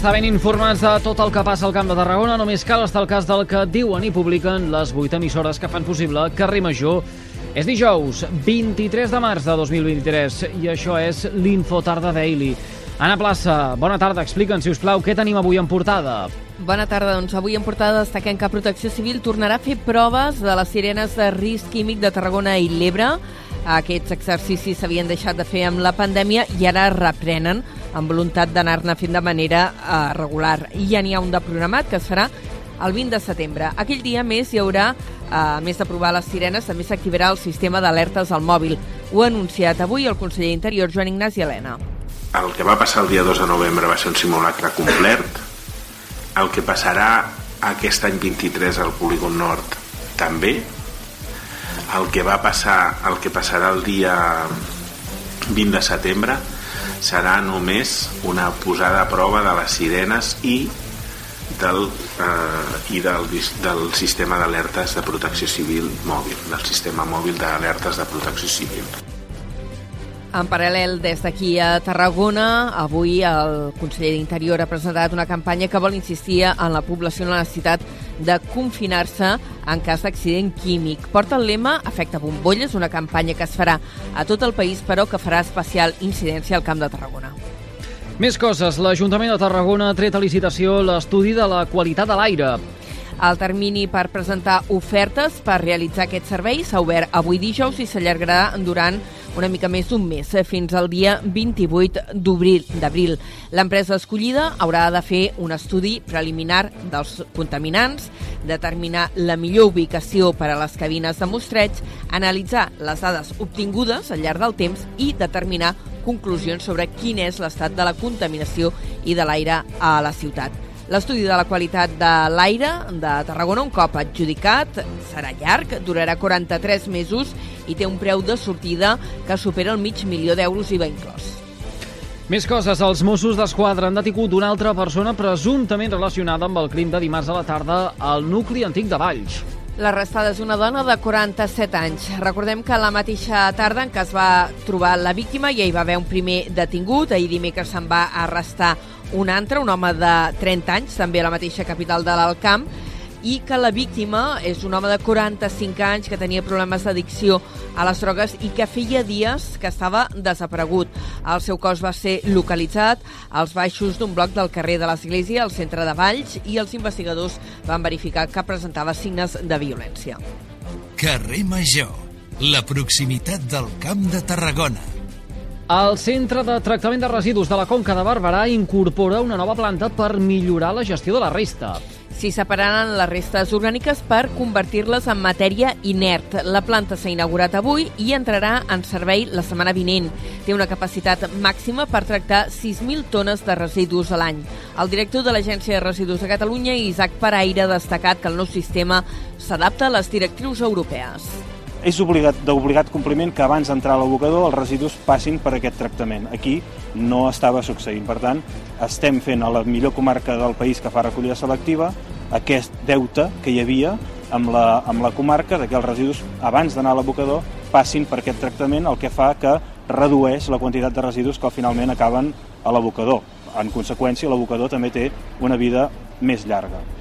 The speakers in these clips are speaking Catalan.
Estar ben informats de tot el que passa al Camp de Tarragona, només cal estar al cas del que diuen i publiquen les 8 emissores que fan possible Carrer Major. És dijous, 23 de març de 2023, i això és l'Infotarda Daily. Anna Plaça, bona tarda. Explica'ns, si us plau, què tenim avui en portada? Bona tarda. Doncs avui en portada destaquem que Protecció Civil tornarà a fer proves de les sirenes de risc químic de Tarragona i l'Ebre. Aquests exercicis s'havien deixat de fer amb la pandèmia i ara reprenen amb voluntat d'anar-ne fent de manera uh, regular. I ja n'hi ha un de programat que es farà el 20 de setembre. Aquell dia més hi haurà, a més d'aprovar les sirenes, també s'activarà el sistema d'alertes al mòbil. Ho ha anunciat avui el conseller Interior, Joan Ignasi Helena. El que va passar el dia 2 de novembre va ser un simulacre complet. El que passarà aquest any 23 al polígon nord també. El que va passar, el que passarà el dia 20 de setembre serà només una posada a prova de les sirenes i del, eh, i del, del sistema d'alertes de protecció civil mòbil, del sistema mòbil d'alertes de protecció civil. En paral·lel, des d'aquí a Tarragona, avui el conseller d'Interior ha presentat una campanya que vol insistir en la població en la necessitat de confinar-se en cas d'accident químic. Porta el lema Efecte Bombolles, una campanya que es farà a tot el país, però que farà especial incidència al Camp de Tarragona. Més coses. L'Ajuntament de Tarragona ha tret a licitació l'estudi de la qualitat de l'aire. El termini per presentar ofertes per realitzar aquest servei s'ha obert avui dijous i s'allargarà durant una mica més d'un mes, fins al dia 28 d'abril. L'empresa escollida haurà de fer un estudi preliminar dels contaminants, determinar la millor ubicació per a les cabines de mostreig, analitzar les dades obtingudes al llarg del temps i determinar conclusions sobre quin és l'estat de la contaminació i de l'aire a la ciutat. L'estudi de la qualitat de l'aire de Tarragona, un cop adjudicat, serà llarg, durarà 43 mesos i té un preu de sortida que supera el mig milió d'euros i va inclòs. Més coses. Els Mossos d'Esquadra han detingut una altra persona presumptament relacionada amb el crim de dimarts a la tarda al nucli antic de Valls. L'arrestada és una dona de 47 anys. Recordem que la mateixa tarda en què es va trobar la víctima ja hi va haver un primer detingut. Ahir dimecres se'n va arrestar un altre, un home de 30 anys, també a la mateixa capital de l'Alcamp, i que la víctima és un home de 45 anys que tenia problemes d'addicció a les drogues i que feia dies que estava desaparegut. El seu cos va ser localitzat als baixos d'un bloc del carrer de l'Església, al centre de Valls, i els investigadors van verificar que presentava signes de violència. Carrer Major, la proximitat del Camp de Tarragona. El Centre de Tractament de Residus de la Conca de Barberà incorpora una nova planta per millorar la gestió de la resta. S'hi separaran les restes orgàniques per convertir-les en matèria inert. La planta s'ha inaugurat avui i entrarà en servei la setmana vinent. Té una capacitat màxima per tractar 6.000 tones de residus a l'any. El director de l'Agència de Residus de Catalunya, Isaac Paraire, ha destacat que el nou sistema s'adapta a les directrius europees és obligat d'obligat compliment que abans d'entrar a l'abocador els residus passin per aquest tractament. Aquí no estava succeint. Per tant, estem fent a la millor comarca del país que fa recollida selectiva aquest deute que hi havia amb la, amb la comarca de que els residus, abans d'anar a l'abocador, passin per aquest tractament, el que fa que redueix la quantitat de residus que finalment acaben a l'abocador. En conseqüència, l'abocador també té una vida més llarga.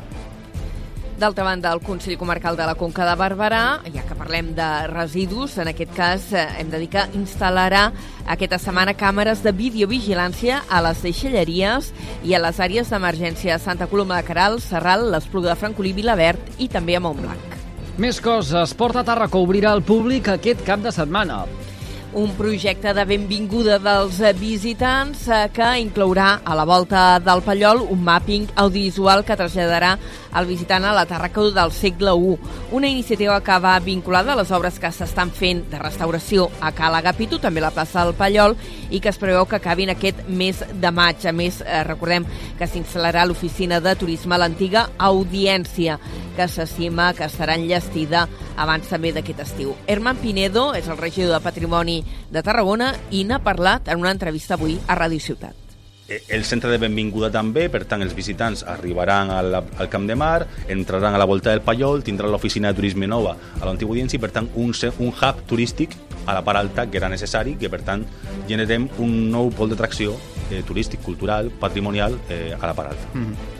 D'altra banda, el Consell Comarcal de la Conca de Barberà, ja que parlem de residus, en aquest cas eh, hem de dir que instal·larà aquesta setmana càmeres de videovigilància a les deixalleries i a les àrees d'emergència a Santa Coloma de Caral, Serral, l'Espluga de Francolí, Vilaverd i també a Montblanc. Més coses. Porta Tarraco obrirà al públic aquest cap de setmana un projecte de benvinguda dels visitants eh, que inclourà a la volta del Pallol un mapping audiovisual que traslladarà el visitant a la Tarraco del segle I. Una iniciativa que va vinculada a les obres que s'estan fent de restauració a Cala Agapito, també la plaça del Pallol, i que es preveu que acabin aquest mes de maig. A més, eh, recordem que s'instal·larà l'oficina de turisme a l'antiga Audiència, que s'estima que serà enllestida abans també d'aquest estiu. Herman Pinedo és el regidor de Patrimoni de Tarragona i n'ha parlat en una entrevista avui a Ràdio Ciutat. Eh, el centre de benvinguda també, per tant els visitants arribaran al, al Camp de Mar, entraran a la volta del Pallol, tindran l'oficina de turisme nova a l'antiga audiència i per tant un, un hub turístic a la part alta que era necessari, que per tant generem un nou pol d'atracció eh, turístic, cultural, patrimonial eh, a la part alta. Mm -hmm.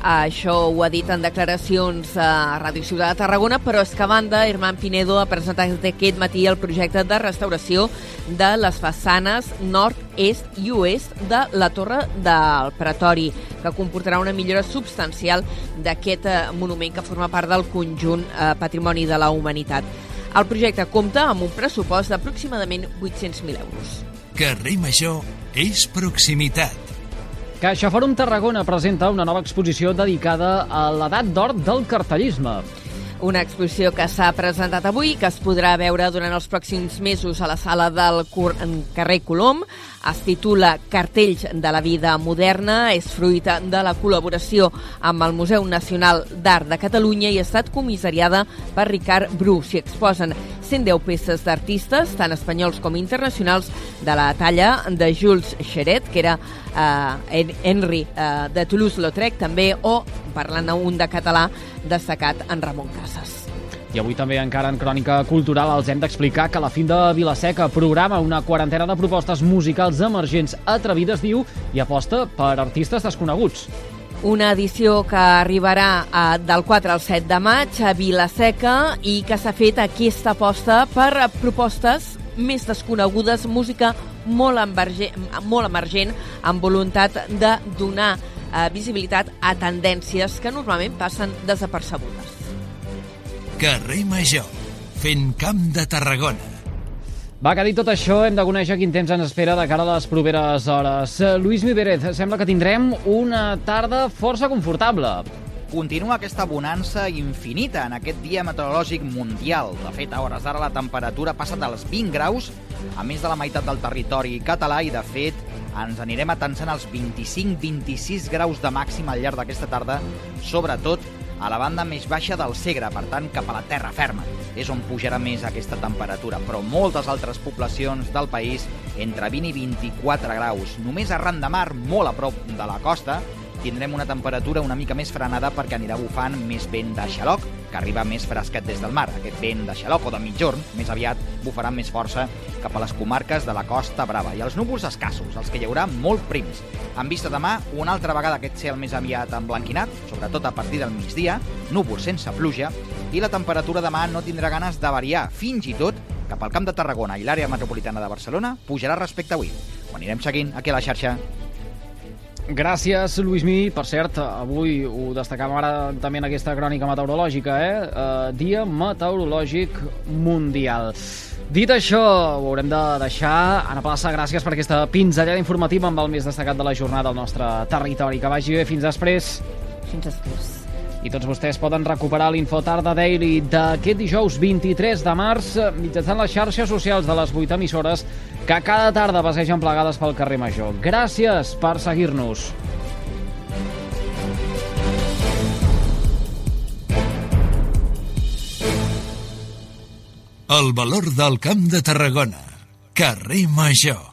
Això ho ha dit en declaracions a Ràdio Ciutat de Tarragona, però és que a banda, Herman Pinedo ha presentat aquest matí el projecte de restauració de les façanes nord, est i oest de la Torre del Pretori, que comportarà una millora substancial d'aquest eh, monument que forma part del conjunt eh, Patrimoni de la Humanitat. El projecte compta amb un pressupost d'aproximadament 800.000 euros. Carrer Major és proximitat. Caixa Fòrum Tarragona presenta una nova exposició dedicada a l'edat d'or del cartellisme. Una exposició que s'ha presentat avui que es podrà veure durant els pròxims mesos a la sala del carrer Colom. Es titula Cartells de la vida moderna, és fruit de la col·laboració amb el Museu Nacional d'Art de Catalunya i ha estat comissariada per Ricard Bru. S'hi exposen 110 peces d'artistes, tant espanyols com internacionals, de la talla de Jules Cheret, que era eh, Henry eh, de Toulouse-Lautrec, també, o, parlant un de català, destacat en Ramon Casas. I avui també encara en Crònica Cultural els hem d'explicar que la fin de Vilaseca programa una quarantena de propostes musicals emergents atrevides, diu, i aposta per artistes desconeguts. Una edició que arribarà a, eh, del 4 al 7 de maig a Vilaseca i que s'ha fet aquesta aposta per propostes més desconegudes, música molt, emergent, molt emergent, amb voluntat de donar eh, visibilitat a tendències que normalment passen desapercebudes. Carrer Major, fent camp de Tarragona. Va, que dit tot això, hem de conèixer quin temps ens espera de cara a les properes hores. Lluís Mibérez, sembla que tindrem una tarda força confortable. Continua aquesta bonança infinita en aquest dia meteorològic mundial. De fet, a hores d'ara la temperatura passa dels 20 graus a més de la meitat del territori català i, de fet, ens anirem atensant als 25-26 graus de màxim al llarg d'aquesta tarda, sobretot a la banda més baixa del Segre, per tant, cap a la terra ferma. És on pujarà més aquesta temperatura, però moltes altres poblacions del país entre 20 i 24 graus. Només arran de mar, molt a prop de la costa, tindrem una temperatura una mica més frenada perquè anirà bufant més vent de xaloc, que arriba més fresquet des del mar. Aquest vent de xaloc o de mitjorn, més aviat, bufarà més força cap a les comarques de la Costa Brava. I els núvols escassos, els que hi haurà molt prims. En vista demà, una altra vegada aquest cel més aviat emblanquinat, sobretot a partir del migdia, núvols sense pluja, i la temperatura demà no tindrà ganes de variar, fins i tot cap al Camp de Tarragona i l'àrea metropolitana de Barcelona pujarà respecte a avui. Ho anirem seguint aquí a la xarxa. Gràcies, Lluís Mi. Per cert, avui ho destacàvem ara també en aquesta crònica meteorològica, eh? Uh, dia meteorològic mundial. Dit això, ho haurem de deixar. Anna Plaça, gràcies per aquesta pinzellada informativa amb el més destacat de la jornada al nostre territori. Que vagi bé. Fins després. Fins després. I tots vostès poden recuperar l'Infotarda Daily d'aquest dijous 23 de març mitjançant les xarxes socials de les 8 emissores que cada tarda passegen plegades pel carrer Major. Gràcies per seguir-nos. El valor del Camp de Tarragona. Carrer Major.